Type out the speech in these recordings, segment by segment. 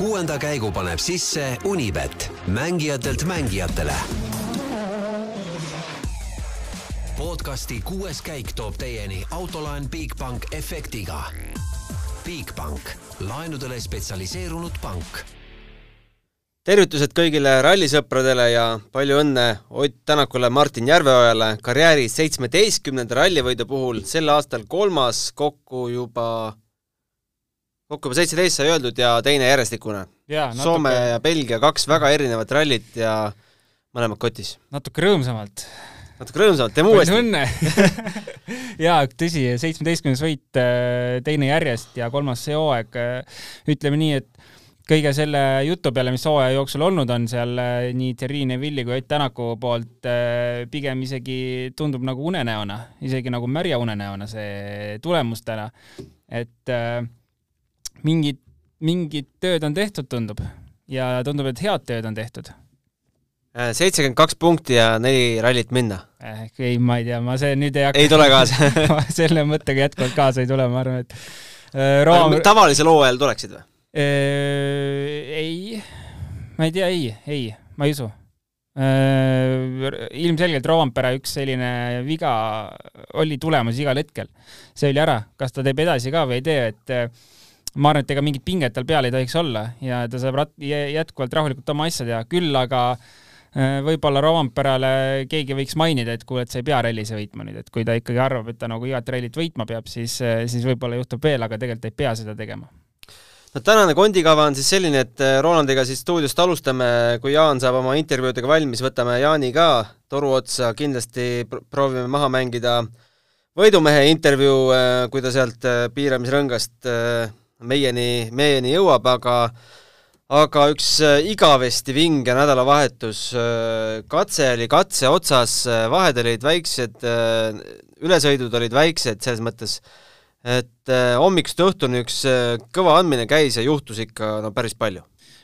kuuenda käigu paneb sisse Unibet, mängijatelt mängijatele. podcasti kuues käik toob teieni autolaen Bigbank efektiga. Bigbank, laenudele spetsialiseerunud pank tervitused kõigile rallisõpradele ja palju õnne Ott Tänakule, Martin Järveojale karjääri seitsmeteistkümnenda rallivõidu puhul, sel aastal kolmas, kokku juba, kokku juba seitseteist sai öeldud ja teine järjestikune. Soome ja Belgia, kaks väga erinevat rallit ja mõlemad kotis. natuke rõõmsamalt. natuke rõõmsamalt, teeme uuesti. õnne jaa, tõsi, seitsmeteistkümnes võit, teine järjest ja kolmas see hooaeg. ütleme nii, et kõige selle jutu peale, mis hooaja jooksul olnud on seal äh, nii Thierry Neville'i kui Ott Tänaku poolt, äh, pigem isegi tundub nagu unenäona, isegi nagu märja unenäona see tulemus täna. et äh, mingid, mingid tööd on tehtud, tundub. ja tundub, et head tööd on tehtud. seitsekümmend kaks punkti ja neli rallit minna eh,. ei, ma ei tea, ma see nüüd ei hakka ei tule kaasa selle mõttega jätkuvalt kaasa ei tule, ma arvan, et äh, Room... tavalisel hooajal tuleksid või? ei, ma ei tea, ei, ei, ma ei usu. ilmselgelt Roompere üks selline viga oli tulemas igal hetkel. see oli ära, kas ta teeb edasi ka või ei tee, et ma arvan, et ega mingit pinget tal peal ei tohiks olla ja ta saab rat-, jätkuvalt rahulikult oma asja teha, küll aga võib-olla Roomperele keegi võiks mainida, et kuule, et sa ei pea rallise võitma nüüd, et kui ta ikkagi arvab, et ta nagu igat rallit võitma peab, siis, siis võib-olla juhtub veel, aga tegelikult ei pea seda tegema. No tänane kondikava on siis selline, et äh, Rolandiga siis stuudiost alustame, kui Jaan saab oma intervjuudega valmis, võtame Jaani ka toru otsa, kindlasti proovime maha mängida võidumehe intervjuu, äh, kui ta sealt äh, piiramisrõngast meieni, meieni jõuab, aga aga üks igavesti vinge nädalavahetus, katse oli katse otsas, vahed olid väiksed, ülesõidud olid väiksed, selles mõttes äh, et äh, hommikust õhtuni üks äh, kõva andmine käis ja juhtus ikka no päris palju.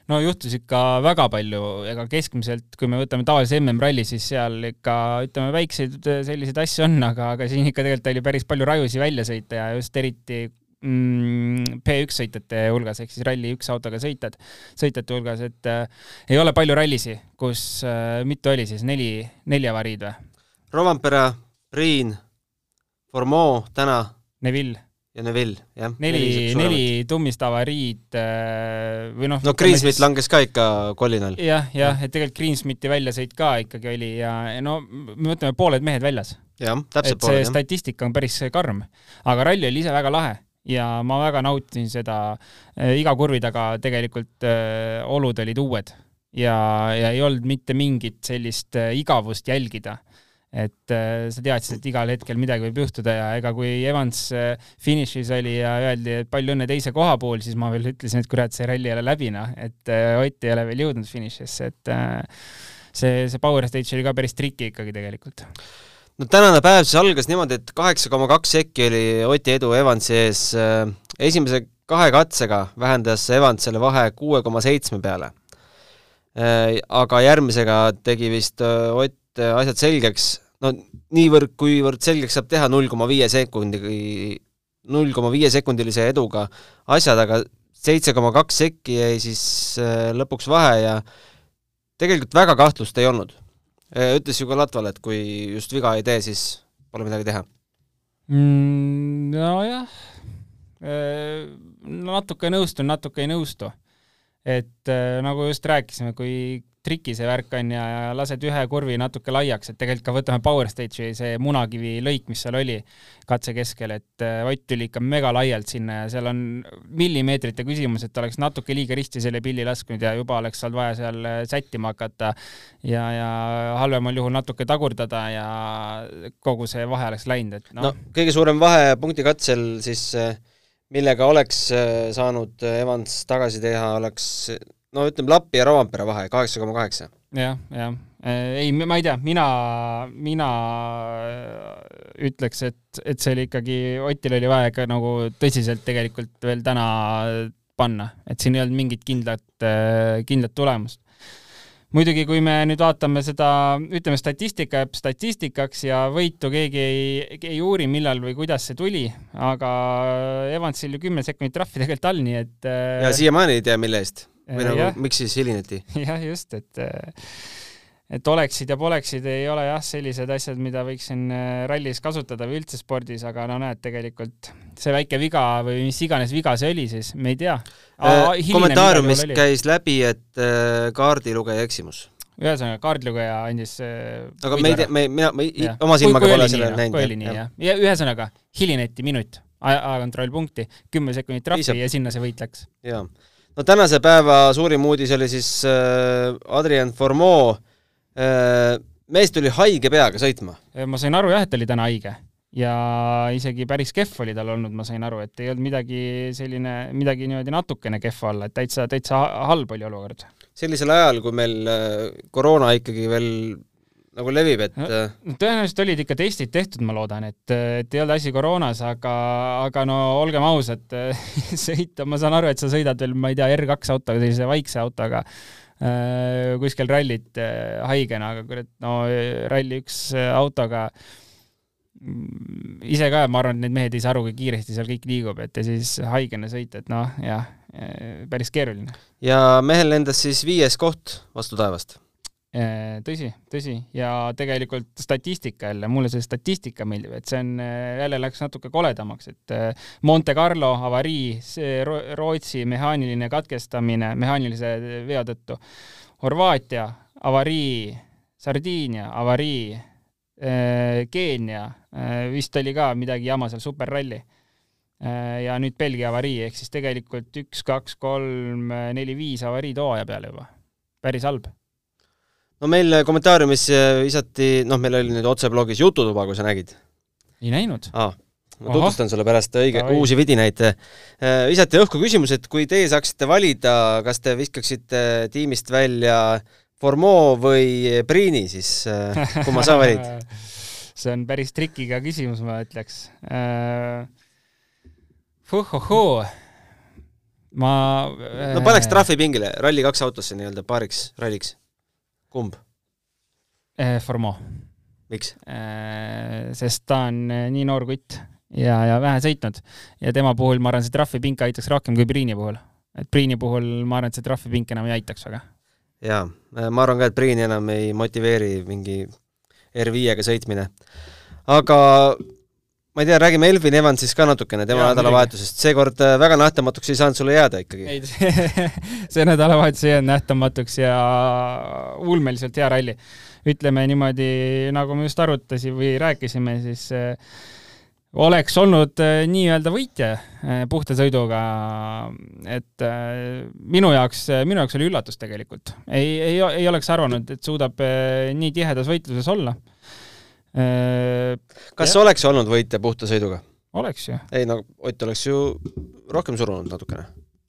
no juhtus ikka väga palju, ega keskmiselt, kui me võtame tavalise MM-ralli, siis seal ikka ütleme, väikseid äh, selliseid asju on, aga, aga siin ikka tegelikult oli päris palju rajusi välja sõita ja just eriti P1 sõitjate hulgas ehk siis Rally üks autoga sõitjad, sõitjate hulgas, et äh, ei ole palju rallisi, kus äh, mitu oli siis, neli, neli avariid või? Rovampere, Priin, Formeau täna. Neville ja Neville, jah. neli, neli tummist avariid äh, või noh. no Greensmith siis... langes ka ikka kolinal ja,. jah, jah, et tegelikult Greensmithi väljasõit ka ikkagi oli ja no me mõtleme pooled mehed väljas. jah, täpselt pooled. see statistika on päris karm, aga ralli oli ise väga lahe ja ma väga nautisin seda äh,, iga kurvi taga tegelikult äh, olud olid uued. Ja, ja ei olnud mitte mingit sellist äh, igavust jälgida. Et äh, sa teadsid, et igal hetkel midagi võib juhtuda ja ega kui Evans äh, finišis oli ja öeldi, et palju õnne teise koha puhul, siis ma veel ütlesin, et kurat, see ralli ei ole läbi, noh, et äh, Ott ei ole veel jõudnud finišisse, et see, see power stage oli ka päris triki ikkagi tegelikult. No tänane päev siis algas niimoodi, et kaheksa koma kaks sekki oli Oti edu Evansi ees. Äh, esimese kahe katsega vähendas Evans selle vahe kuue koma seitsme peale. Äh, aga järgmisega tegi vist Ott asjad selgeks, no niivõrd, kuivõrd selgeks saab teha null koma viie sekundi, null koma viie sekundilise eduga asjad, aga seitse koma kaks sekki jäi siis äh, lõpuks vahe ja tegelikult väga kahtlust ei olnud. Äh, ütles ju ka Latval, et kui just viga ei tee, siis pole midagi teha mm,. Nojah, äh, natuke nõustun, natuke ei nõustu. et nagu just rääkisime, kui triki see värk on ja, ja lased ühe kurvi natuke laiaks, et tegelikult ka võtame Power Stage'i see munakivi lõik, mis seal oli katse keskel, et äh, Ott tuli ikka mega laialt sinna ja seal on millimeetrite küsimus, et oleks natuke liiga risti selle pilli lasknud ja juba oleks olnud vaja seal äh, sättima hakata ja, ja halvemal juhul natuke tagurdada ja kogu see vahe oleks läinud, et noh no,. kõige suurem vahe punkti katsel siis äh, millega oleks saanud Evans tagasi teha, oleks no ütleme Lappi ja Roompere vahe, kaheksa koma kaheksa. jah, jah. Äh, ei, ma ei tea, mina, mina ütleks, et, et see oli ikkagi, Otil oli vaja ikka nagu tõsiselt tegelikult veel täna panna, et siin ei olnud mingit kindlat, äh, kindlat tulemust muidugi, kui me nüüd vaatame seda, ütleme, statistika jääb statistikaks ja võitu keegi ei, ei uuri, millal või kuidas see tuli, aga Evansil ju kümme sekundit trahvi tegelikult all, nii et ja siiamaani ei tea, mille eest või nagu miks siis hilineti? jah, just, et et oleksid ja poleksid ei ole jah, sellised asjad, mida võiksin rallis kasutada või üldse spordis, aga no näed, tegelikult see väike viga või mis iganes viga see oli siis, me ei tea. kommentaariumis käis läbi, et kaardilugeja eksimus ühesõnaga, kaardilugeja andis äh, aga me ei tea, me, mina, ma ja. oma silmaga pole selle näinud. kui oli nii, jah. ja ühesõnaga, hilineti minut, ajakontroll punkti, kümme sekundit trahvi ja sinna see võit läks. jaa. No tänase päeva suurim uudis oli siis äh, Adrien Formeau äh,, mees tuli haige peaga sõitma. ma sain aru jah, et ta oli täna haige ja isegi päris kehv oli tal olnud, ma sain aru, et ei olnud midagi selline, midagi niimoodi natukene kehva olla, et täitsa, täitsa halb oli olukord sellisel ajal, kui meil äh, koroona ikkagi veel nagu levib, et no, äh, tõenäoliselt olid ikka testid tehtud, ma loodan, et, et ei olnud asi koroonas, aga, aga no olgem ausad, sõita, ma saan aru, et sa sõidad veel, ma ei tea, R2 autoga, sellise vaikse autoga äh, kuskil rallit äh, haigena, aga kurat, no ralli üks äh, autoga mm, ise ka, ma arvan, et need mehed ei saa aru, kui kiiresti seal kõik liigub, et ja siis haigena sõita, et noh, jah, päris keeruline. ja mehel lendas siis viies koht vastu taevast? Tõsi, tõsi ja tegelikult statistika jälle, mulle see statistika meeldib, et see on, jälle läks natuke koledamaks, et Monte Carlo avarii, see Rootsi mehaaniline katkestamine mehaanilise vea tõttu, Horvaatia avarii, Sardiinia avarii, Keenia vist oli ka midagi jama seal, superralli Äh, ja nüüd Belgia avarii, ehk siis tegelikult üks, kaks, kolm, neli, viis avariid hooaja peale juba. päris halb. No meil kommentaariumis visati, noh, meil oli nüüd otseblogis Jututuba, kui sa nägid. ei näinud ah ma tutvustan sulle pärast õige, uusi vidinaid. Äh, visati õhku küsimus, et kui teie saaksite valida, kas te viskaksite tiimist välja Formeau või Priini, siis äh, kumma sa valid see on päris trikiga küsimus, ma ütleks Fuhohoo, ma no paneks äh, trahvipingile Rally2 autosse nii-öelda paariks ralliks. Kumb eh,? Formo. miks eh,? sest ta on nii noor kutt ja, ja vähe sõitnud ja tema puhul ma arvan, see trahvipink aitaks rohkem kui Priini puhul. et Priini puhul ma arvan, et see trahvipink enam ei aitaks väga. jaa, ma arvan ka, et Priini enam ei motiveeri mingi R5-ga sõitmine. aga ma ei tea, räägime Elvin Evansist ka natukene, tema nädalavahetusest, seekord äh, väga nähtamatuks ei saanud sulle jääda ikkagi? ei, see nädalavahetus ei jäänud nähtamatuks ja ulmeliselt hea ralli. ütleme niimoodi, nagu me just arutasime või rääkisime, siis äh, oleks olnud äh, nii-öelda võitja puhta sõiduga, et minu jaoks, minu jaoks oli üllatus tegelikult. ei, ei, ei oleks arvanud, et suudab nii tihedas võitluses olla kas ja. oleks olnud võitja puhta sõiduga? oleks ju. ei no Ott oleks ju rohkem surunud natukene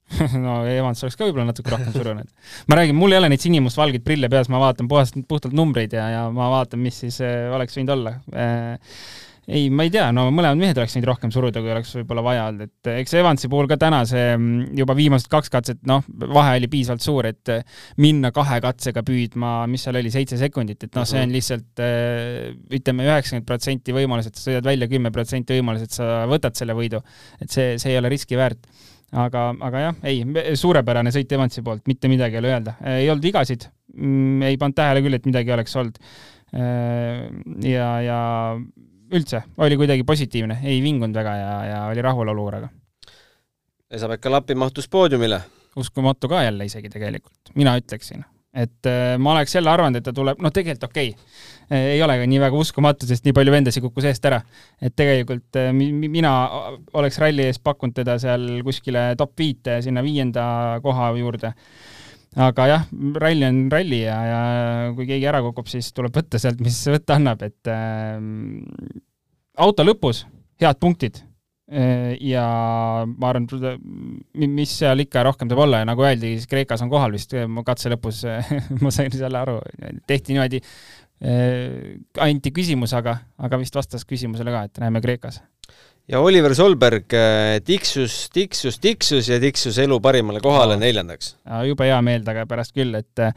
no Evans oleks ka võib-olla natuke rohkem surunud. ma räägin, mul ei ole neid sinimustvalgeid prille peas, ma vaatan puhast, puhtalt numbreid ja, ja ma vaatan, mis siis äh, oleks võinud olla äh, ei, ma ei tea, no mõlemad mehed oleks võinud rohkem suruda, kui oleks võib-olla vaja olnud, et eks Evansi puhul ka täna see mm, juba viimased kaks katset, noh, vahe oli piisavalt suur, et eh, minna kahe katsega püüdma, mis seal oli, seitse sekundit, et noh, see on mhm. lihtsalt eh, ütleme, üheksakümmend protsenti võimalus, et sa sõidad välja, kümme protsenti võimalus, et sa võtad selle võidu. et see, see ei ole riski väärt. aga, aga jah, ei, suurepärane sõit Evansi poolt, mitte midagi ei ole öelda. ei olnud vigasid, mm, ei pannud tähele küll, et midagi oleks olnud. ja, ja üldse, oli kuidagi positiivne, ei vingunud väga ja, ja oli rahul olukorraga. Esa-Pekka Lappi mahtus poodiumile. uskumatu ka jälle isegi tegelikult, mina ütleksin. et äh, ma oleks jälle arvanud, et ta tuleb, noh, tegelikult okei okay., äh, ei ole ka nii väga uskumatu, sest nii palju vendasid kukkus eest ära. et tegelikult äh, mina oleks ralli ees pakkunud teda seal kuskile top viite, sinna viienda koha juurde aga jah, ralli on ralli ja, ja kui keegi ära kukub, siis tuleb võtta sealt, mis võtta annab, et äh, auto lõpus head punktid. Äh, ja ma arvan, mis seal ikka rohkem saab olla ja nagu öeldi, siis Kreekas on kohal vist katse lõpus ma sain selle aru, tehti niimoodi. Äh,, anti küsimus, aga, aga vist vastas küsimusele ka, et näeme Kreekas ja Oliver Solberg äh, tiksus, tiksus, tiksus ja tiksus elu parimale kohale no. neljandaks. jube hea meel taga pärast küll, et äh,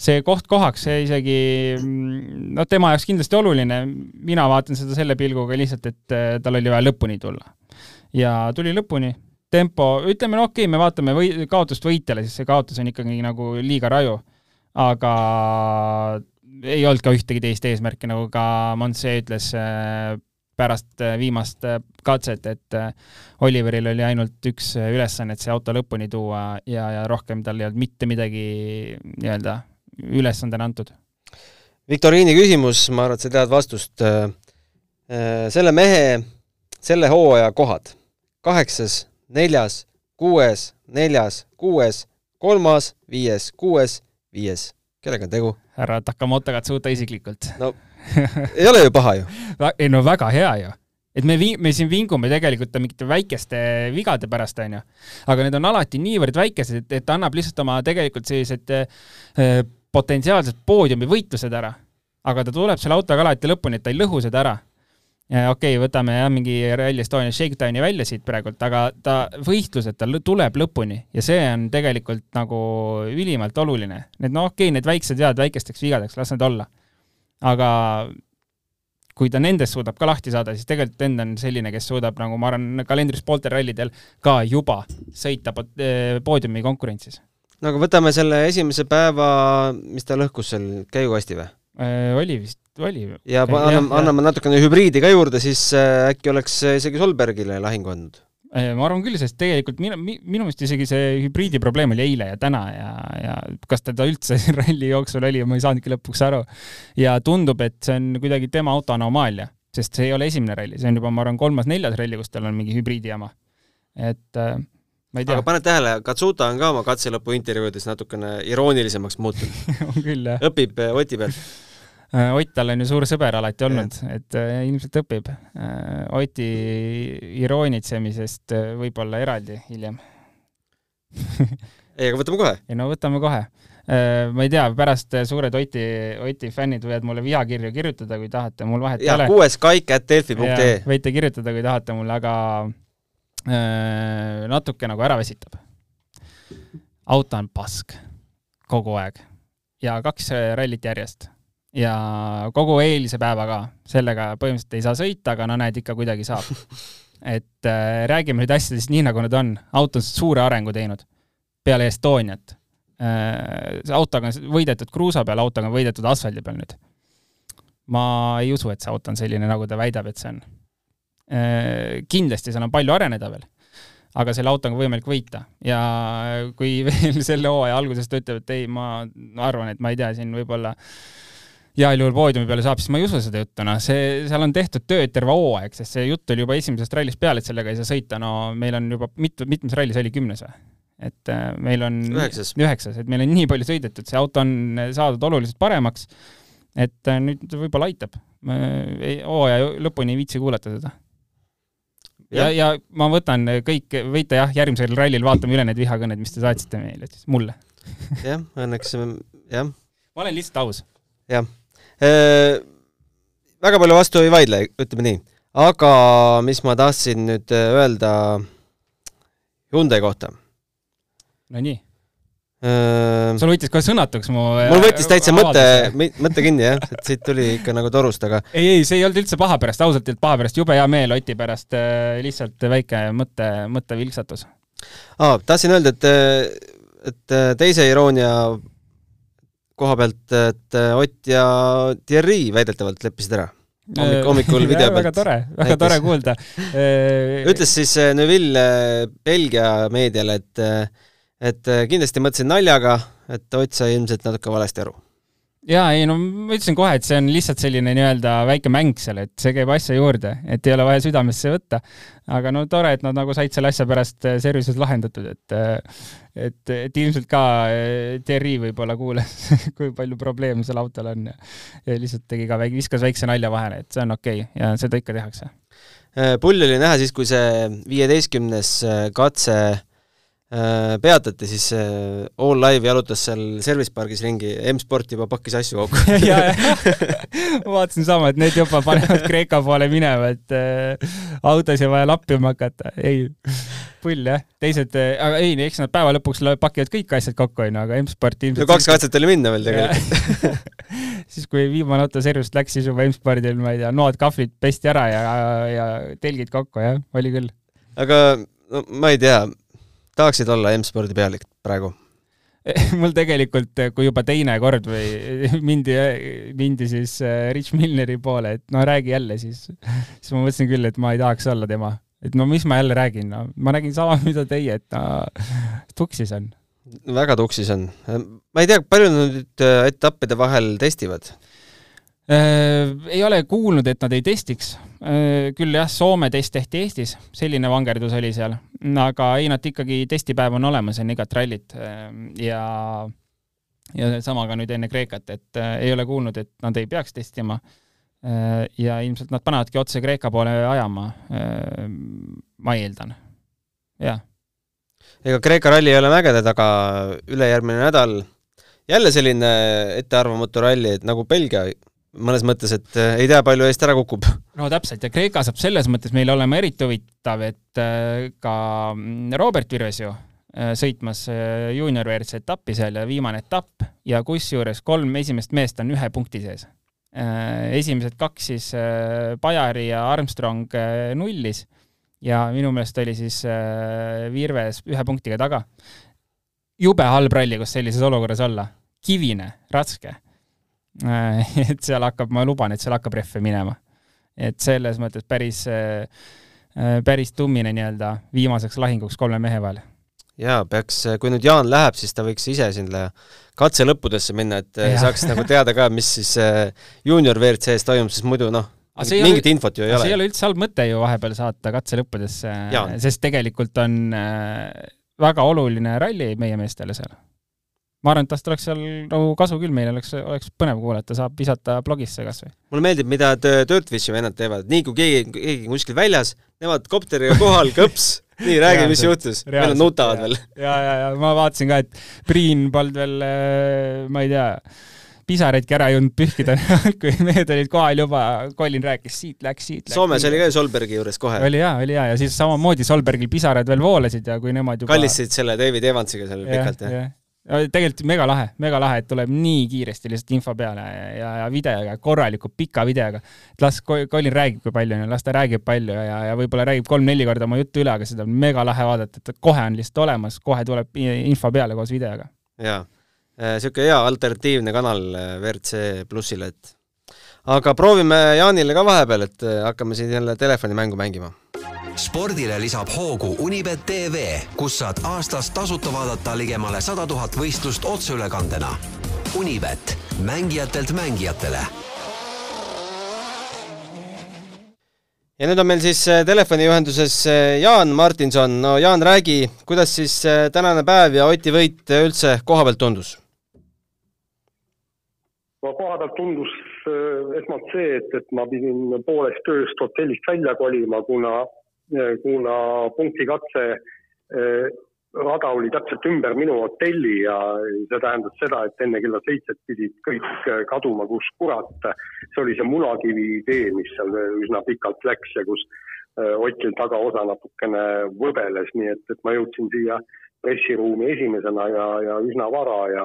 see koht kohaks, see isegi noh, tema jaoks kindlasti oluline, mina vaatan seda selle pilguga lihtsalt, et äh, tal oli vaja lõpuni tulla. ja tuli lõpuni tempo, ütleme no okei okay,, me vaatame või, kaotust võitjale, siis see kaotus on ikkagi nagu liiga raju. aga ei olnud ka ühtegi teist eesmärki, nagu ka Monse ütles pärast äh, viimast äh, katset, et Oliveril oli ainult üks ülesanne, et see auto lõpuni tuua ja, ja rohkem tal ei olnud mitte midagi nii-öelda ülesandena antud. viktoriini küsimus, ma arvan, et sa tead vastust. selle mehe, selle hooaja kohad, kaheksas, neljas, kuues, neljas, kuues, kolmas, viies, kuues, viies. kellega on tegu? härra Takamoto Katsuta isiklikult. no ei ole ju paha ju ei no väga hea ju et me vii-, me siin vingume tegelikult mingite väikeste vigade pärast, onju. aga need on alati niivõrd väikesed, et, et annab lihtsalt oma tegelikult sellised äh, potentsiaalsed poodiumivõitlused ära. aga ta tuleb selle autoga alati lõpuni, et ta ei lõhu seda ära okei okay,, võtame jah, mingi Rally Estonia Shakedowni välja siit praegult, aga ta võistlused, ta tuleb lõpuni ja see on tegelikult nagu ülimalt oluline. Need no okei okay,, need väiksed vead väikesteks vigadeks, las need olla. Aga kui ta nendest suudab ka lahti saada, siis tegelikult End on selline, kes suudab nagu ma arvan, kalendris pooltel rallidel ka juba sõita eh, poodiumi konkurentsis. no aga võtame selle esimese päeva, mis ta lõhkus seal, käigukasti või? Äh, oli vist oli. ja anname, anname natukene hübriidi ka juurde, siis äh, äkki oleks isegi Solbergile lahingu andnud? Äh, ma arvan küll, sest tegelikult minu, minu meelest isegi see hübriidi probleem oli eile ja täna ja, ja kas teda üldse ralli jooksul oli, ma ei saanudki lõpuks aru. ja tundub, et see on kuidagi tema auto anomaalia, sest see ei ole esimene ralli, see on juba, ma arvan, kolmas-neljas ralli, kus tal on mingi hübriidi jama. et ma ei tea. aga paned tähele, Katsuta on ka oma katselõpu intervjuudes natukene iroonilisemaks muutunud on küll, jah. õpib Oti pealt Äh, Ott tal on ju suur sõber alati olnud, et äh, ilmselt õpib. Äh, Oti iroonitsemisest võib-olla eraldi hiljem ei, aga võtame kohe. ei no võtame kohe. ma ei tea, pärast suured Oti, Oti fännid võivad mulle vihakirju kirjutada, kui tahate, mul vahet ei ole. kuues kaik at delfi.ee. võite kirjutada, kui tahate mulle, aga äh, natuke nagu ära väsitab. auto on pask kogu aeg ja kaks rallit järjest ja kogu eilse päeva ka, sellega põhimõtteliselt ei saa sõita, aga no näed, ikka kuidagi saab. et äh, räägime nüüd asjadest nii, nagu nad on. auto on suure arengu teinud peale Estoniat äh,. autoga on võidetud kruusa peal, autoga on võidetud asfaldi peal nüüd. ma ei usu, et see auto on selline, nagu ta väidab, et see on äh,. kindlasti seal on palju areneda veel aga selle autoga on võimalik võita ja kui veel selle hooaja alguses ta ütleb, et ei, ma arvan, et ma ei tea, siin võib-olla äh, heal juhul poodiumi peale saab, siis ma ei usu seda juttu, noh, see, seal on tehtud tööd terve hooaeg, sest see jutt oli juba esimesest rallist peale, et sellega ei saa sõita, no meil on juba mitu, mitmes rallis oli kümnes või? et äh, meil on üheksas, üheksas, et meil on nii palju sõidetud, see auto on saadud oluliselt paremaks, et äh, nüüd võib-olla aitab. hooaja lõpuni ei viitsi kuulata seda. ja, ja, ma võtan kõik, võite jah, järgmisel rallil vaatame üle need vihakõned, mis te saatsite meile, siis mulle jah, õnneks jah. ma olen lihtsalt aus. jah väga palju vastu ei vaidle, ütleme nii. aga mis ma tahtsin nüüd äh, öelda Hyundai kohta? Nonii äh,. sul võttis kohe sõnatuks mu mul võttis täitsa mõte, mõte kinni jah, et siit tuli ikka nagu torust, aga ei, ei, see ei olnud üldse paha pärast, ausalt ei olnud paha pärast, jube hea meel Oti pärast, lihtsalt väike mõtte, mõttevilksatus. aa, tahtsin öelda, et, et teise iroonia koha pealt, et äh, Ott ja Thierry väidetavalt leppisid ära. Hommik, hommikul video pealt. väga tore, väga tore kuulda. Ütles siis äh, Neville äh, Belgia meediale, et et kindlasti mõtlesin naljaga, et Ott sai ilmselt natuke valesti aru jaa, ei no ma ütlesin kohe, et see on lihtsalt selline nii-öelda väike mäng seal, et see käib asja juurde, et ei ole vaja südamesse võtta. aga no tore, et nad nagu said selle asja pärast äh, service'is lahendatud, et äh, et, et ilmselt ka äh, Thierry võib-olla kuules, kui palju probleeme seal autol on ja, ja lihtsalt tegi ka väike, viskas väikse nalja vahele, et see on okei okay ja seda ikka tehakse. Pull oli näha siis, kui see viieteistkümnes katse peatati, siis äh, All Live jalutas seal service pargis ringi, M-Sport juba pakkis asju kokku. Ma vaatasin sama, et need juba panevad Kreeka poole minema, et äh, autos ei vaja lappima hakata, ei, pull jah. teised, aga ei, eks nad päeva lõpuks pakivad kõik asjad kokku, onju, aga M-Sport ilmselt no kaks katset oli minna veel tegelikult. Siis, kui viimane auto service'ist läks, siis juba M-Spordil, ma ei tea, noad, kahvlid pesti ära ja, ja telgid kokku, jah, oli küll. aga no ma ei tea, tahaksid olla M-spordi pealik praegu mul tegelikult, kui juba teine kord või mindi, mindi siis äh, Rich Milleri poole, et no räägi jälle siis, siis ma mõtlesin küll, et ma ei tahaks olla tema. et no mis ma jälle räägin, no ma räägin sama, mida teie, et no, tuksis on. väga tuksis on. ma ei tea, palju nad nüüd äh, etappide vahel testivad? Äh, ei ole kuulnud, et nad ei testiks. Äh, küll jah, Soome test tehti Eestis, selline vangerdus oli seal, aga ei, nad ikkagi testipäev on olemas enne igat rallit äh, ja ja sama ka nüüd enne Kreekat, et ei ole kuulnud, et nad ei peaks testima. ja ilmselt nad panevadki otse Kreeka poole ajama, ma eeldan, jah. ega Kreeka ralli ei ole mägede taga ülejärgmine nädal jälle selline ettearvamatu ralli, et nagu Belgia mõnes mõttes, et äh, ei tea, palju eest ära kukub. no täpselt, ja Kreeka saab selles mõttes meile olema eriti huvitav, et äh, ka mm, Robert Virves ju äh, sõitmas juunior WRC etappi seal ja viimane etapp ja kusjuures kolm esimest meest on ühe punkti sees. esimesed kaks siis Bajari ja Armstrong nullis ja minu meelest oli siis Virves ühe punktiga taga. jube halb ralli, kus sellises olukorras olla. kivine, raske et seal hakkab, ma luban, et seal hakkab rehve minema. et selles mõttes päris, äh, äh, päris tummine nii-öelda viimaseks lahinguks kolme mehe vahel. jaa, peaks, kui nüüd Jaan läheb, siis ta võiks ise sinna katse lõppudesse minna, et ja. saaks nagu teada ka, mis siis juunior WRC-s toimub, sest muidu noh, mingit ole, infot ju ei ole. see ei ole üldse halb mõte ju vahepeal saata katse lõppudesse, sest tegelikult on väga oluline ralli meie meestele seal ma arvan, et tast oleks seal nagu kasu küll, meil oleks, oleks põnev kuulata, saab visata blogisse kas või. mulle meeldib, mida Dirtfishi vennad teevad, nii kui keegi, keegi kuskil väljas, nemad kopteriga kohal, kõps, nii, räägi, mis juhtus. Nad nutavad veel. ja, ja, ja ma vaatasin ka, et Priin polnud veel, äh, ma ei tea, pisaraidki ära jõudnud pühkida kui mehed olid kohal juba, Colin rääkis, siit läks, siit läks. Soomes oli ka ju Solbergi juures kohe. oli jaa, oli jaa, ja siis samamoodi Solbergil pisarad veel voolasid ja kui nemad juba kallistasid selle David Evansiga seal pikalt, jah ja.? Tegelikult mega lahe, mega lahe, et tuleb nii kiiresti lihtsalt info peale ja, ja videoga, korraliku pika videoga. et las Colin räägib, kui palju las ta räägib palju ja, ja võib-olla räägib kolm-neli korda oma juttu üle, aga seda on mega lahe vaadata, et kohe on lihtsalt olemas, kohe tuleb info peale koos videoga. jaa, niisugune hea alternatiivne kanal äh, WRC plussile, et aga proovime Jaanile ka vahepeal, et äh, hakkame siin jälle telefonimängu mängima spordile lisab hoogu Unibet tv, kus saad aastas tasuta vaadata ligemale sada tuhat võistlust otseülekandena. Unibet, mängijatelt mängijatele ja nüüd on meil siis äh, telefoniühenduses äh, Jaan Martinson, no Jaan, räägi, kuidas siis äh, tänane päev ja Oti võit üldse koha pealt tundus? no koha pealt tundus esmalt see, et, et ma pidin poolest ööst hotellist välja kolima, kuna kuna punktikatse eh, rada oli täpselt ümber minu hotelli ja see tähendas seda, et enne kella seitset pidid kõik eh, kaduma, kus kurat. see oli see Munakivi tee, mis seal üsna pikalt läks ja kus Otil tagaosa natukene võbeles, nii et, et ma jõudsin siia pressiruumi esimesena ja, ja üsna vara ja,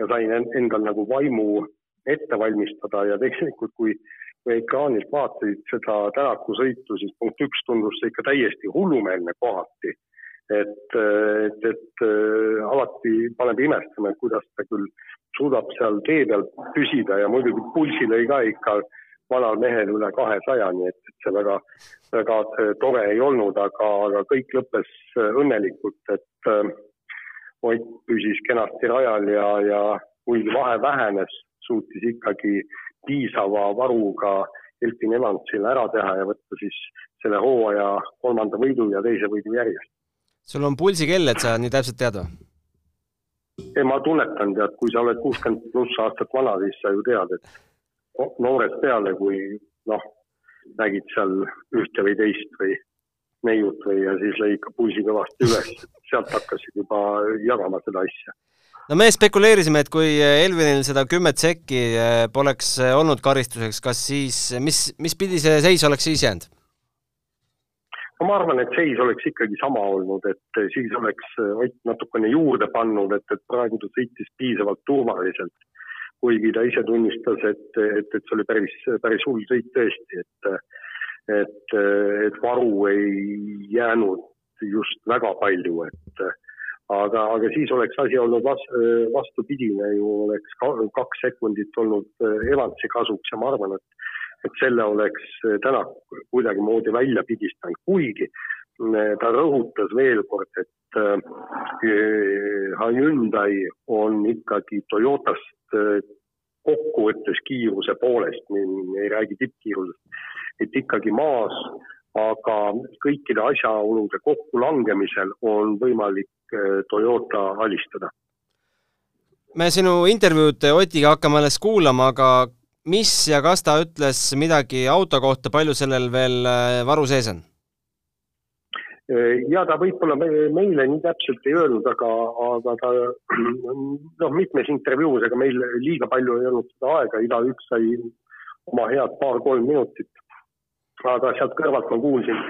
ja sain endal nagu vaimu ette valmistada ja tegelikult, kui kui ekraanilt vaatasid seda Tänaku sõitu, siis punkt üks tundus see ikka täiesti hullumeelne kohati. et, et, et äh, alati paneb imestama, et kuidas ta küll suudab seal tee peal püsida ja muidugi pulsi lõi ka ikka vanal mehel üle kahesaja, nii et, et see väga, väga äh, tore ei olnud, aga, aga kõik lõppes äh, õnnelikult, et äh, Ott püsis kenasti rajal ja, ja kuigi vahe vähenes, suutis ikkagi piisava varuga Elfin Evansile ära teha ja võtta siis selle hooaja kolmanda võidu ja teise võidu järjest. sul on pulsikell, et sa nii täpselt tead või? ei, ma tunnetan, tead, kui sa oled kuuskümmend pluss aastat vana, siis sa ju tead, et noorest peale, kui noh, nägid seal ühte või teist või neiut või ja siis lõi ikka pulsi kõvasti üles, sealt hakkasid juba jagama seda asja no me spekuleerisime, et kui Elvinil seda kümmet sekki eh, poleks eh, olnud karistuseks, kas siis, mis, mis pidi see seis oleks siis jäänud? no ma arvan, et seis oleks ikkagi sama olnud, et eh, siis oleks Ott natukene juurde pannud, et, et praegu ta sõitis piisavalt turvaliselt. kuigi ta ise tunnistas, et, et, et see oli päris, päris hull sõit tõesti, et, et, et varu ei jäänud just väga palju, et aga, aga siis oleks asi olnud vas, vastupidine ju, oleks kaks sekundit olnud Evansi kasuks ja ma arvan, et et selle oleks täna kuidagimoodi välja pigistanud, kuigi ta rõhutas veel kord, et Hyundai on ikkagi Toyotast kokkuvõttes kiiruse poolest, me ei räägi tippkiirusest, et ikkagi maas, aga kõikide asjaolude kokkulangemisel on võimalik Toyota alistada. me sinu intervjuud Otiga hakkame alles kuulama, aga mis ja kas ta ütles midagi auto kohta, palju sellel veel eh, varu sees on? ja ta võib-olla meile nii täpselt ei öelnud, aga, aga ta noh, mitmes intervjuus, ega meil liiga palju ei olnud seda aega, igaüks sai oma head paar-kolm minutit. aga sealt kõrvalt ma kuulsin,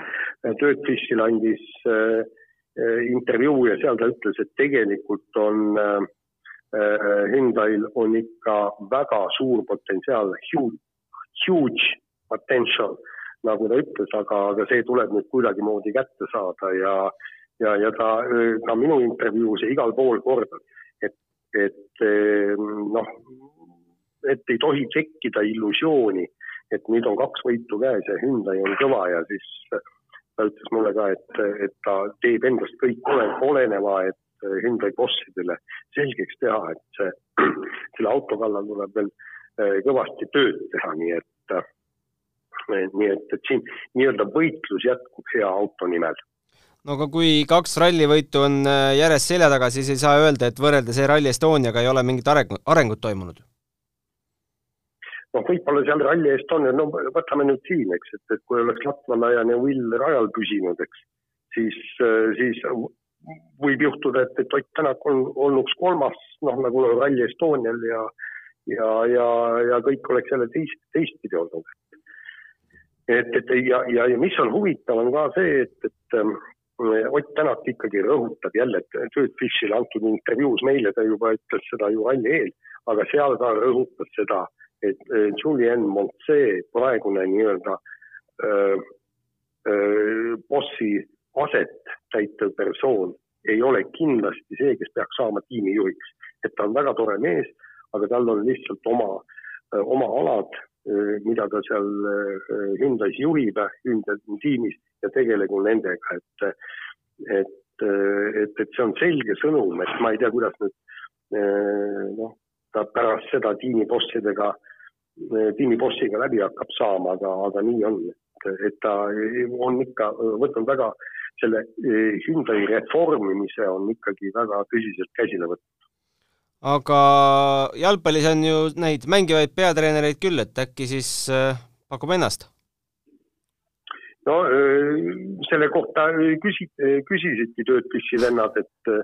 Dirk Fissil andis äh, intervjuu ja seal ta ütles, et tegelikult on äh, Hyundai'l on ikka väga suur potentsiaal, huge, huge potential nagu ta ütles, aga, aga see tuleb nüüd kuidagimoodi kätte saada ja, ja, ja ta ka minu intervjuus ja igal pool kordas, et, et noh, et ei tohi tekkida illusiooni, et nüüd on kaks võitu käes ja Hyundai on kõva ja siis ta ütles mulle ka, et, et ta teeb endast kõik ole, oleneva, et Hyundai bossidele selgeks teha, et see, selle auto kallal tuleb veel eh, kõvasti tööd teha, nii et nii et, et siin nii-öelda võitlus jätkub hea auto nimel. no aga kui kaks rallivõitu on äh, järjest selja taga, siis ei saa öelda, et võrreldes Rally Estoniaga ei ole mingit areng, arengut toimunud? Noh, võib-olla seal Rally Estonia, no võtame nüüd siin, eks, et, et kui oleks latvalaiane Will rajal püsinud, eks, siis, äh, siis võib juhtuda, et, et Ott Tänak on, olnuks kolmas, noh, nagu Rally Estonial ja ja, ja, ja kõik oleks jälle teist, teistpidi olnud. Et, et ja, ja, ja mis on huvitav, on ka see, et, et ähm, Ott Tänak ikkagi rõhutab jälle, et Dirk Fishile antud intervjuus meile ta juba ütles seda ju ralli eel, aga seal ta rõhutas seda, et äh, Julien Montse praegune nii-öelda äh, äh, bossi aset täitev persoon ei ole kindlasti see, kes peaks saama tiimijuhiks. et ta on väga tore mees, aga tal on lihtsalt oma, äh, oma alad Äh, mida ta seal äh, Hyundai's juhib, Hyundai tiimis ja tegelegu nendega, et, et, et, et see on selge sõnum, et ma ei tea, kuidas nüüd äh, noh, ta pärast seda tiimibossidega, tiimibossiga läbi hakkab saama, aga, aga nii on, et ta on ikka võtnud väga selle Hyundai reformimise on ikkagi väga tõsiselt käsile võtnud aga jalgpallis on ju neid mängivaid peatreenereid küll, et äkki siis äh, pakub ennast? no äh, selle kohta küsi-, küsisidki töötpüssi vennad, et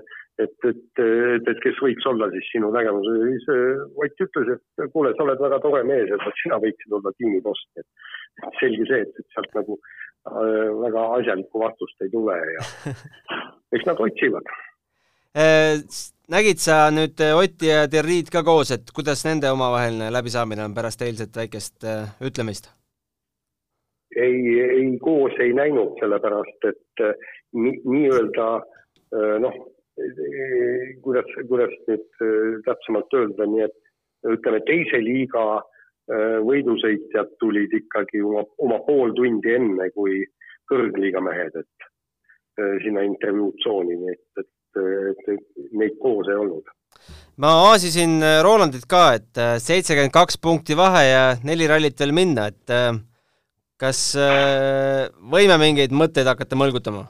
et, et, et, et kes võiks olla siis sinu nägemus, siis äh, Ott ütles, et kuule, sa oled väga tore mees, et sina võiksid olla tiimiboss, et selge see, et, et sealt nagu äh, väga asjalikku vastust ei tule ja eks nad otsivad nägid sa nüüd äh, Otti ja Terriid ka koos, et kuidas nende omavaheline läbisaamine on pärast eilset väikest äh, ütlemist? ei, ei koos ei näinud, sellepärast et äh, nii-öelda noh, kuidas, kuidas nüüd täpsemalt öelda, nii et ütleme, teise liiga võidusõitjad tulid ikkagi oma, oma pool tundi enne kui kõrgliiga mehed, et sinna intervjuutsooni, nii et, et et, et neid koos ei olnud. ma aasisin äh, Rolandit ka, et äh, seitsekümmend kaks punkti vahe ja neli rallit veel minna, et äh, kas võime mingeid mõtteid hakata mõlgutama?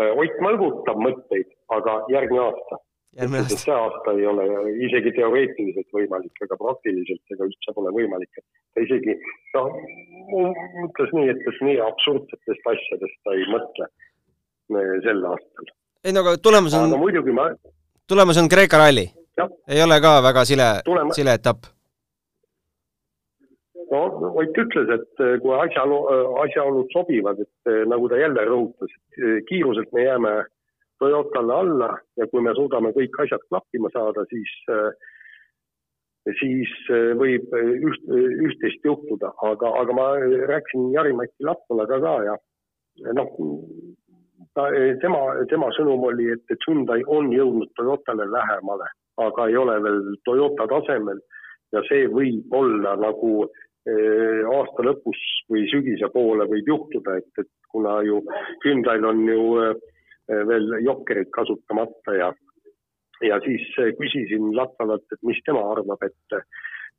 Ott mõlgutab mõtteid, aga järgmine aasta. see aasta ei ole isegi teoreetiliselt võimalik ega praktiliselt ega üldse pole võimalik, et ta isegi noh, ütles nii, et nii absurdsetest asjadest ta ei mõtle sel aastal. ei no aga tulemus on, ma tulemus on Kreeka ralli. ei ole ka väga sile Tulema..., sile etapp. No Ott ütles, et eh, kui asjaolu, asjaolud sobivad, et eh, nagu ta jälle rõhutas, et eh, kiiruselt me jääme Toyotale alla ja kui me suudame kõik asjad klappima saada, siis siis võib üht, üht-teist juhtuda, aga, aga ma rääkisin Jari-Mati Lappalaga ka ja noh, ta, tema, tema sõnum oli, et, et Hyundai on jõudnud Toyotale lähemale, aga ei ole veel Toyota tasemel. Ja see võib olla nagu eh, aasta lõpus või sügise poole võib juhtuda, et, et kuna ju Hyundai'l on ju eh, veel jokkerid kasutamata ja ja siis küsisin Latvalalt, et mis tema arvab, et,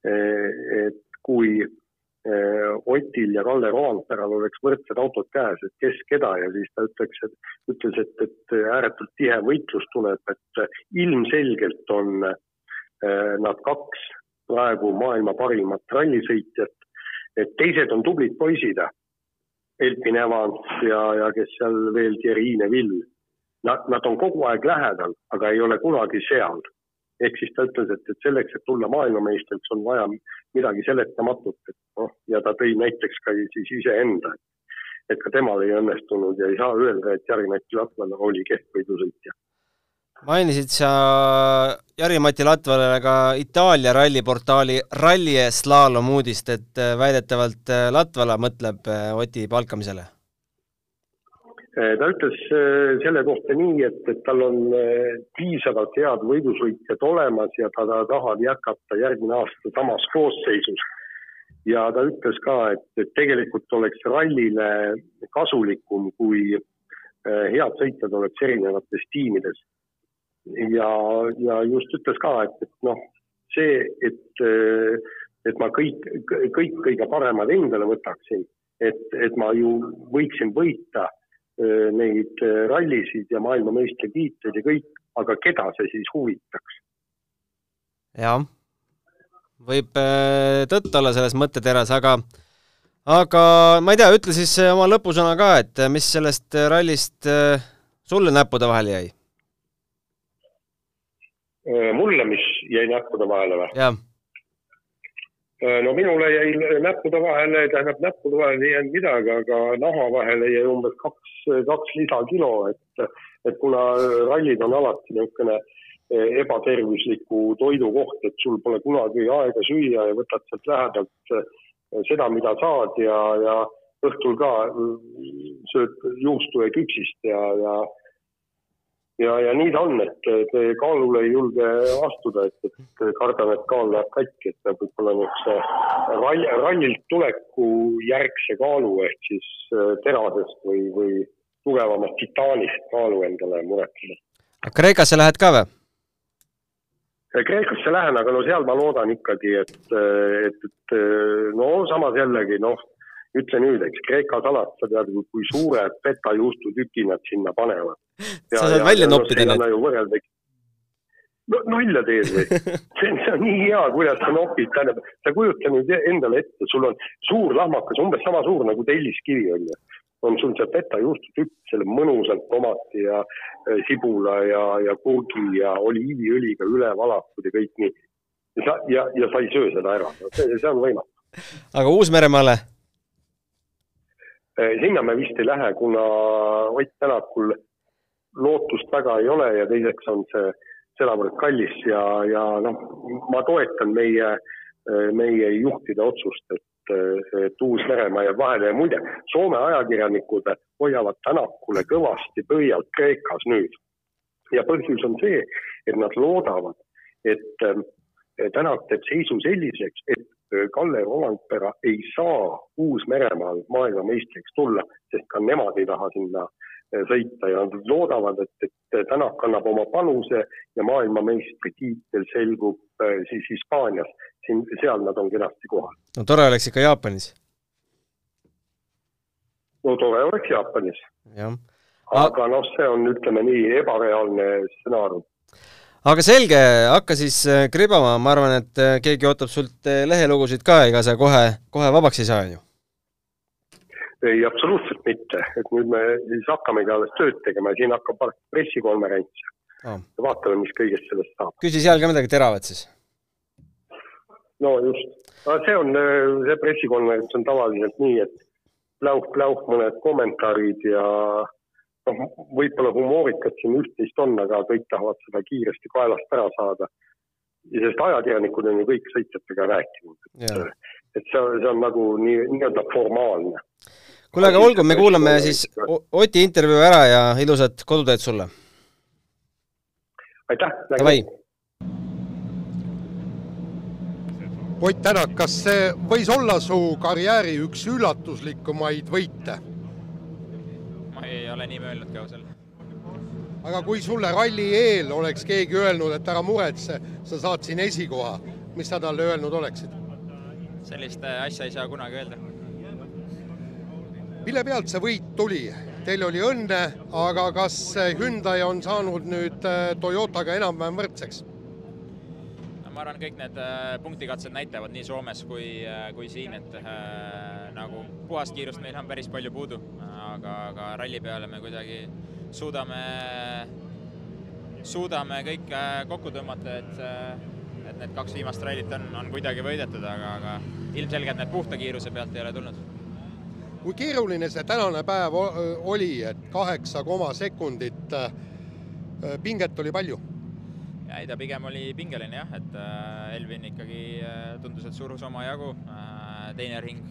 et kui Äh, Otil ja Kalle Roandperal oleks võrdsed autod käes, et kes keda ja siis ta ütleks, et ütles, et, et ääretult tihe võitlus tuleb, et ilmselgelt on äh, nad kaks praegu maailma parimat rallisõitjat, et teised on tublid poisid, Elpin Evans ja, ja kes seal veel, Thierry Neville. Nad, nad on kogu aeg lähedal, aga ei ole kunagi seal ehk siis ta ütles, et, et selleks, et tulla maailmameistriks, on vaja midagi seletamatut, et noh, ja ta tõi näiteks ka siis iseenda, et ka temal ei õnnestunud ja ei saa öelda, et Jari-Mati Latvale oli kehv võidusõitja. Mainisid sa Jari-Mati Latvalale ka Itaalia ralliportaali Rally Slalom uudist, et väidetavalt Latvala mõtleb Oti palkamisele ta ütles selle kohta nii, et, et tal on piisavalt head võidusõitjad olemas ja ta, ta tahab jätkata järgmine aasta samas koosseisus. ja ta ütles ka, et, et tegelikult oleks rallile kasulikum, kui head sõitjad oleks erinevates tiimides. Ja, ja just ütles ka, et, et noh, see, et, et ma kõik, kõik kõige paremad endale võtaksin, et, et ma ju võiksin võita neid rallisid ja maailmameistritiitleid ja kõik, aga keda see siis huvitaks? jah, võib tõtt olla selles mõtteteras, aga aga ma ei tea, ütle siis oma lõpusõna ka, et mis sellest rallist sulle näppude vahele jäi? Mulle, mis jäi näppude vahele või? Äh, no minule jäi näppude vahele, tähendab näppude vahele ei jäänud midagi, aga naha vahele jäi umbes kaks, kaks lisakilo, et, et kuna rallid on alati niisugune eh, ebatervisliku toidu koht, et sul pole kunagi aega süüa ja võtad sealt lähedalt seda, mida saad ja, ja õhtul ka mm, sööd juustu ja küpsist ja, ja ja, ja nii ta on, et, kaalule ei julge astuda, et, et kardan, et kaal läheb katki, et peab võib-olla niisuguse rall, rallilt tuleku järgse kaalu ehk siis äh, terasest või, või tugevamast titaanist kaalu endale muretseda. Kreekasse lähed ka või? Kreekasse lähen, aga no seal ma loodan ikkagi, et, et, et no samas jällegi noh, ütle nüüd, eks Kreeka salat, sa tead, kui suure fetajuustutüki nad sinna panevad. sa saad välja noppida ju võrrelda no nalja teed või? see on, nii hea, kuidas sa nopid, tähendab, sa kujuta nüüd endale ette, sul on suur lahmakas, umbes sama suur nagu telliskivi on ju. on sul see feta juustutükk, selle mõnusalt tomati ja äh, sibula ja, ja kurgi ja oliiviõliga üle valatud ja kõik nii. ja sa, ja, ja sa ei söö seda ära, see, see on võimatu. aga Uus-Meremaale? Sinna me vist ei lähe, kuna Ott Tänakul lootust väga ei ole ja teiseks on see sedavõrd kallis ja, ja noh, ma toetan meie, eh, meie juhtide otsust, et, et Uus-Meremaa jääb vahele ja muide, Soome ajakirjanikud hoiavad Tänakule kõvasti pöialt Kreekas nüüd. ja põhjus on see, et nad loodavad, et Tänak teeb seisu selliseks, et Kalle Rolandpera ei saa Uus-Meremaal maailmameistriks tulla, sest ka nemad ei taha sinna eh, sõita ja nad loodavad, et, et Tänak annab oma panuse ja maailmameistritiitel selgub eh, siis Hispaanias. siin, seal nad on kenasti kohal. no tore oleks ikka Jaapanis. no tore oleks Jaapanis. aga noh, see on, ütleme nii, ebareaalne stsenaarium aga selge, hakka siis äh, kribama, ma arvan, et äh, keegi ootab sult äh, lehelugusid ka, ega sa kohe, kohe vabaks ei saa, on ju? ei, absoluutselt mitte, et nüüd me siis hakkamegi alles tööd tegema ja siin hakkab pressikonverents oh.. vaatame, mis kõigest sellest saab. küsi seal ka midagi teravat siis. no just, see on, see pressikonverents on tavaliselt nii, et pläuh-pläuh mõned kommentaarid ja noh, võib-olla humoorikat siin üht-teist on, aga kõik tahavad seda kiiresti kaelast ära saada. ja sest ajakirjanikud on ju kõik sõitjatega rääkinud, et, et see, see on nagu nii, nii-öelda formaalne. kuule, aga olgu, me kuulame siis Oti intervjuu ära ja ilusat koduteed sulle! aitäh! Davai! Ott Tänak, kas see võis olla su karjääri üks üllatuslikumaid võite? Ei ole nii mõelnud ka ausalt. aga kui sulle ralli eel oleks keegi öelnud, et ära muretse, sa saad siin esikoha, mis sa talle öelnud oleksid? sellist äh, asja ei saa kunagi öelda. mille pealt see võit tuli? Teil oli õnne, aga kas Hyundai on saanud nüüd äh, Toyotaga enam-vähem võrdseks? Ma arvan, kõik need äh, punktikatsed näitavad nii Soomes kui, kui siin, et äh, nagu puhast kiirust meil on päris palju puudu, aga, aga ralli peale me kuidagi suudame, suudame kõik kokku tõmmata, et et need kaks viimast rallit on, on kuidagi võidetud, aga, aga ilmselgelt need puhta kiiruse pealt ei ole tulnud. kui keeruline see tänane päev oli, et kaheksa koma sekundit, pinget oli palju? Ei, ta pigem oli pingeline jah, et äh, Elvin ikkagi äh, tundus, et surus omajagu, äh, teine ring,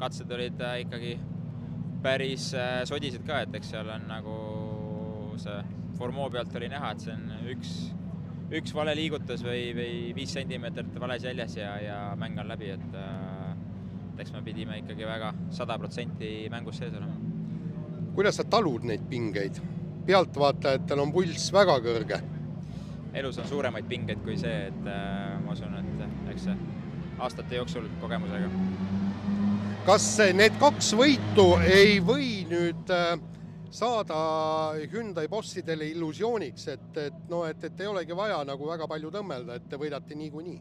katsed olid ikkagi päris sodised ka, et eks seal on nagu see Formeau pealt oli näha, et see on üks üks vale liigutus või, või viis sentimeetrit vales jäljes ja, ja mäng on läbi, et äh, eks me pidime ikkagi väga sada protsenti mängus sees olema. kuidas sa talud neid pingeid? pealtvaatajatel on pulss väga kõrge. Elus on suuremaid pingeid kui see, et äh, ma usun, et eks see aastate jooksul kogemusega. kas need kaks võitu ei või nüüd äh, saada Hyundai bossidele illusiooniks, et, et noh, et, et ei olegi vaja nagu väga palju tõmmelda, et te võidate niikuinii.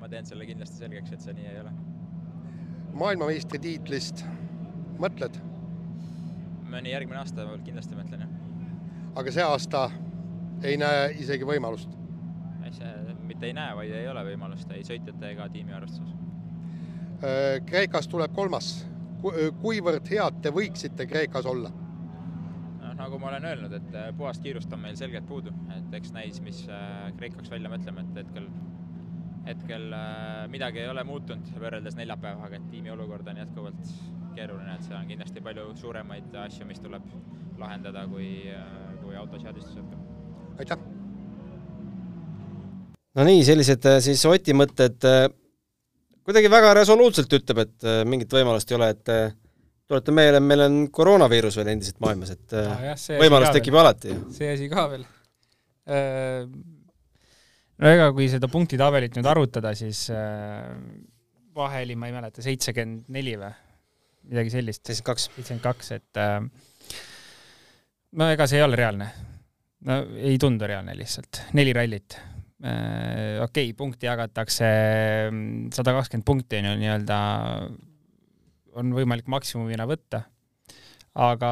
ma teen selle kindlasti selgeks, et see nii ei ole. maailmameistritiitlist mõtled? mõni järgmine aasta kindlasti mõtlen, jah. aga see aasta ei näe isegi võimalust? mitte ei näe, vaid ei ole võimalust ei sõitjate ega tiimi arvestuses. Äh, Kreekas tuleb kolmas kuivõrd head te võiksite Kreekas olla? noh, nagu ma olen öelnud, et äh, puhast kiirust on meil selgelt puudu, et eks näis, mis äh, Kreekaks välja mõtleme, et hetkel, hetkel äh, midagi ei ole muutunud võrreldes neljapäevaga, et tiimi olukord on jätkuvalt keeruline, et seal on kindlasti palju suuremaid asju, mis tuleb lahendada, kui, kui auto seadistusega. Aitäh! no nii, sellised siis Oti mõtted kuidagi väga resoluutselt ütleb, et äh, mingit võimalust ei ole, et äh, tuletan meelde, meil on koroonaviirus veel endiselt maailmas, et ah, jah, võimalus tekib alati. see asi ka veel. no ega kui seda punktitabelit nüüd arutada, siis vahe oli, ma ei mäleta, seitsekümmend neli või midagi sellist. seitsekümmend kaks. seitsekümmend kaks, et no ega see ei ole reaalne. No ei tundu reaalne lihtsalt, neli rallit. Äh, okei okay,, punkti jagatakse mm, sada kakskümmend punkti on ju nii-öelda, on võimalik maksimumina võtta. aga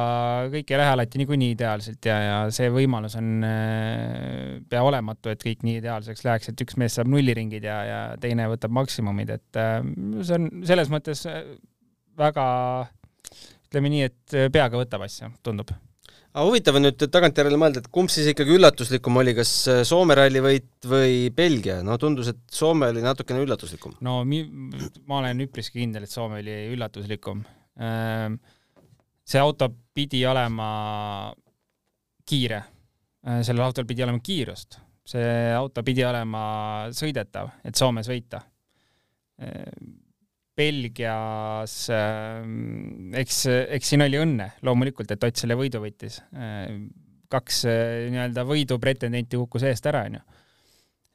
kõik ei lähe alati niikuinii ideaalselt ja, ja see võimalus on äh, pea olematu, et kõik nii ideaalseks läheks, et üks mees saab nulliringid ja, ja teine võtab maksimumid, et äh, see on selles mõttes väga ütleme nii, et peaga võtab asja, tundub aga huvitav on nüüd tagantjärele mõelda, et kumb siis ikkagi üllatuslikum oli, kas äh, Soome ralli võit või Belgia, no tundus, et Soome oli natukene üllatuslikum. no mi-, ma olen üpriski kindel, et Soome oli üllatuslikum. Ähm, see auto pidi olema kiire, äh, sellel autol pidi olema kiirust, see auto pidi olema sõidetav, et Soomes võita ähm, Belgias äh, eks, eks siin oli õnne loomulikult, et Ott selle võidu võttis. Äh, kaks äh, nii-öelda võidu pretendenti kukkus eest ära, onju.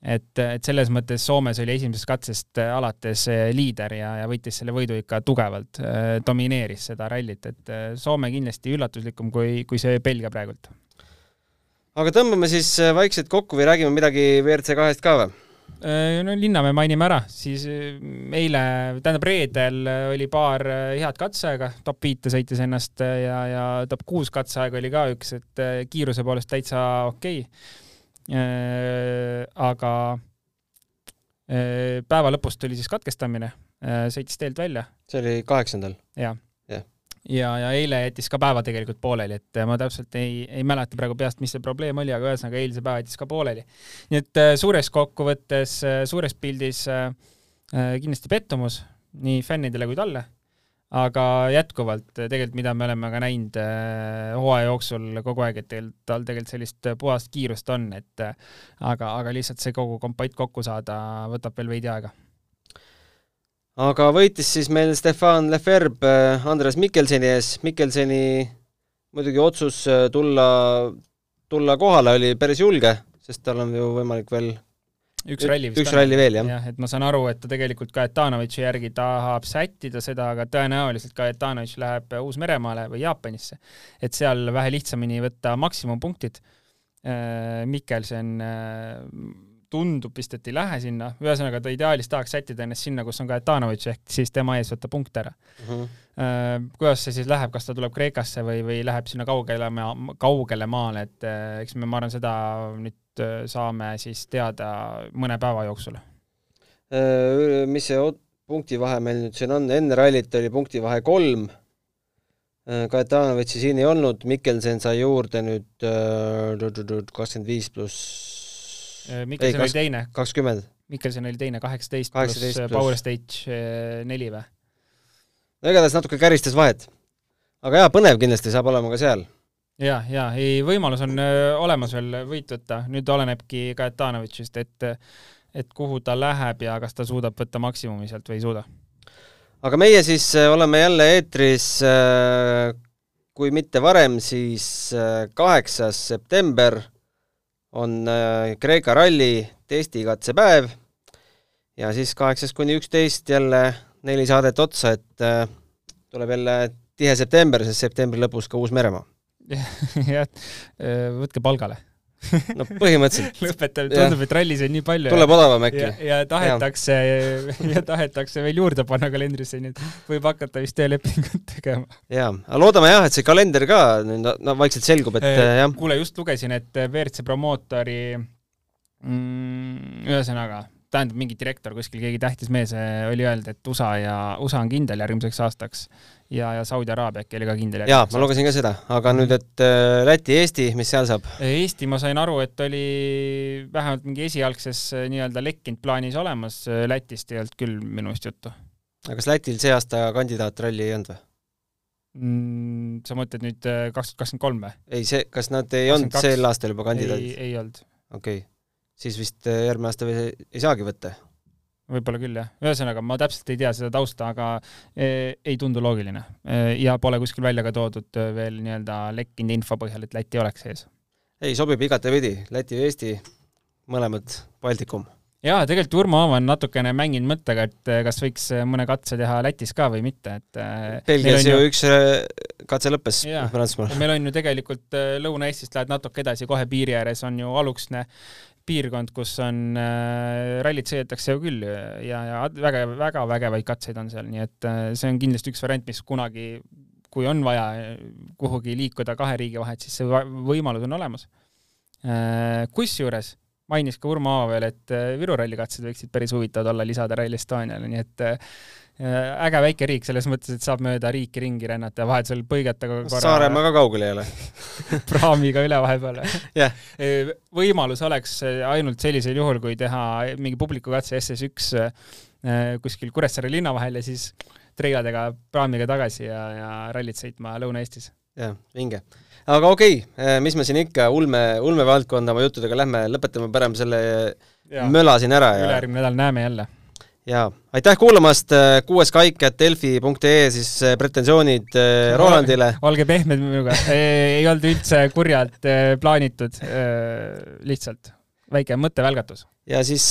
et, et selles mõttes Soomes oli esimesest katsest alates liider ja, ja võttis selle võidu ikka tugevalt, domineeris seda rallit, et Soome kindlasti üllatuslikum kui, kui see Belgia praegult. aga tõmbame siis vaikselt kokku või räägime midagi WRC kahest ka või? Äh, no Linnamäe mainime ära, siis äh, eile, tähendab reedel oli paar äh, head katseaega, top viite sõitis ennast ja, ja top kuus katseaega oli ka üks, et kiiruse poolest täitsa okei okay.. aga päeva lõpus tuli siis katkestamine, sõitis teelt välja. see oli kaheksandal? jah ja, ja eile jättis ka päeva tegelikult pooleli, et ma täpselt ei, ei mäleta praegu peast, mis see probleem oli, aga ühesõnaga eilse päeva jättis ka pooleli. nii et äh, suures kokkuvõttes, äh, suures pildis äh, kindlasti pettumus nii fännidele kui talle, aga jätkuvalt tegelikult, mida me oleme ka näinud äh, hooaja jooksul kogu aeg, et tegelikult tal tegelikult sellist puhast kiirust on, et äh, aga, aga lihtsalt see kogu kompott kokku saada võtab veel veidi aega. Aga võitis siis meil Stefan Leferb äh, Andres Mikkelseni ees, Mikkelseni muidugi otsus tulla, tulla kohale oli päris julge, sest tal on ju võimalik veel üks ralli vist üks ralli veel, jah. jah, et ma saan aru, et ta tegelikult Kajetanovitši järgi tahab sättida seda, aga tõenäoliselt Kajetanovitš läheb Uus-Meremaale või Jaapanisse. et seal vähe lihtsamini võtta maksimumpunktid. Äh, Mikkelsen äh, tundub vist, et ei lähe sinna, ühesõnaga ta ideaalis tahaks sättida ennast sinna, kus on Kajetanovitš, ehk siis tema ees võtta punkte ära. Mhm. -huh. Kuidas see siis läheb, kas ta tuleb Kreekasse või, või läheb sinna kaugele, kaugele maale, et äh, eks me, ma arvan, seda nüüd Äh, saame siis teada mõne päeva jooksul. Mis see punktivahe meil nüüd siin on, enne rallit oli punktivahe kolm, Kajetanovitši siin ei olnud, Mikkelsen sai juurde nüüd kakskümmend viis pluss Mikkelsen oli teine. kakskümmend. Mikkelsen oli teine, kaheksateist pluss Power Stage neli või? no igatahes natuke käristas vahet. aga jaa, põnev kindlasti saab olema ka seal ja, ja ei, võimalus on olemas veel võit võtta, nüüd olenebki Kajetanovitšist, et et kuhu ta läheb ja kas ta suudab võtta maksimumi sealt või ei suuda. aga meie siis oleme jälle eetris, kui mitte varem, siis kaheksas september on Kreeka ralli testikatsepäev ja siis kaheksast kuni üksteist jälle neli saadet otsa, et tuleb jälle tihe september, sest septembri lõpus ka Uus-Meremaa. Jah, äh, võtke palgale no põhimõtteliselt lõpetab, tundub, et rallis on nii palju. tuleb odavam äkki. ja, tahetakse, ja tahetakse veel juurde panna kalendrisse, nii et võib hakata vist töölepingut tegema. jaa, aga loodame jah, et see kalender ka nüüd no vaikselt selgub, et äh, jah. kuule, just lugesin, et WRC promootori mm, ühesõnaga, tähendab, mingi direktor kuskil, keegi tähtis mees äh, oli öelnud, et USA ja, USA on kindel järgmiseks aastaks ja, ja Saudi Araabia äkki oli ka kindel. jaa, ma lugesin ka seda, aga nüüd, et äh, Läti, Eesti, mis seal saab? Eesti, ma sain aru, et oli vähemalt mingi esialgses nii-öelda lekkinud plaanis olemas, Lätist ei olnud küll minu meelest juttu. aga kas Lätil see aasta kandidaatralli ei olnud või? Mm, sa mõtled nüüd kaks tuhat kakskümmend kolm või? ei, see, kas nad ei 22? olnud sel aastal juba kandidaadid? ei, ei olnud. okei okay., siis vist järgmine aasta ei, ei saagi võtta võib-olla küll, jah. ühesõnaga, ma täpselt ei tea seda tausta, aga e, ei tundu loogiline e,. ja pole kuskil välja ka toodud veel nii-öelda lekkinud info põhjal, et Läti oleks sees. ei, sobib igatepidi, Läti ja Eesti, mõlemad Baltikum. jaa, tegelikult Urmo Aava on natukene mänginud mõttega, et kas võiks mõne katse teha Lätis ka või mitte, et Belgias ju üks katse lõppes Prantsusmaal. meil on ju tegelikult Lõuna-Eestist lähed natuke edasi, kohe piiri ääres on ju Aluksne piirkond, kus on äh,, rallit sõidetakse ju küll ja, ja väga, väga vägevaid katseid on seal, nii et äh, see on kindlasti üks variant, mis kunagi, kui on vaja kuhugi liikuda kahe riigi vahet, siis see võimalus on olemas äh,. kusjuures mainis ka Urmo Aava veel, et äh, Viru ralli katsed võiksid päris huvitavad olla lisada Rally Estoniale, nii et äh, Äh, äge väike riik selles mõttes, et saab mööda riiki ringi rännata ja vahetusel põigata korra Saaremaa ka kaugel ei ole. praamiga üle vahepeal. Yeah.. Võimalus oleks ainult sellisel juhul, kui teha mingi publikukatse SS1 äh, kuskil Kuressaare linna vahel ja siis treiladega praamiga tagasi ja, ja rallit sõitma Lõuna-Eestis. Jah, vinge. aga okei okay,, mis me siin ikka ulme, ulmevaldkonda oma juttudega lähme, lõpetame parem selle ja. möla siin ära ja ülejärgmine nädal näeme jälle jaa, aitäh kuulamast, äh, kuues kaik, et delfi.ee siis äh, pretensioonid Rolandile. olge pehmed minuga, ei olnud üldse kurjalt plaanitud, lihtsalt väike mõttevälgatus. ja siis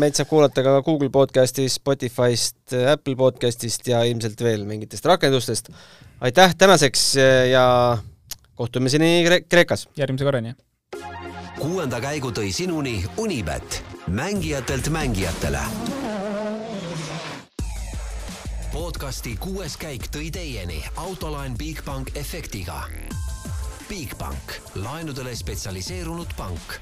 meid saab kuulata ka Google podcastist, Spotify'st, Apple podcastist ja ilmselt veel mingitest rakendustest. Aitäh tänaseks ja kohtumiseni Kreekas! järgmise korrani! kuuenda käigu tõi sinuni Unibet, mängijatelt mängijatele podcasti kuues käik tõi teieni autolaen Bigbank efektiga. Bigbank, laenudele spetsialiseerunud pank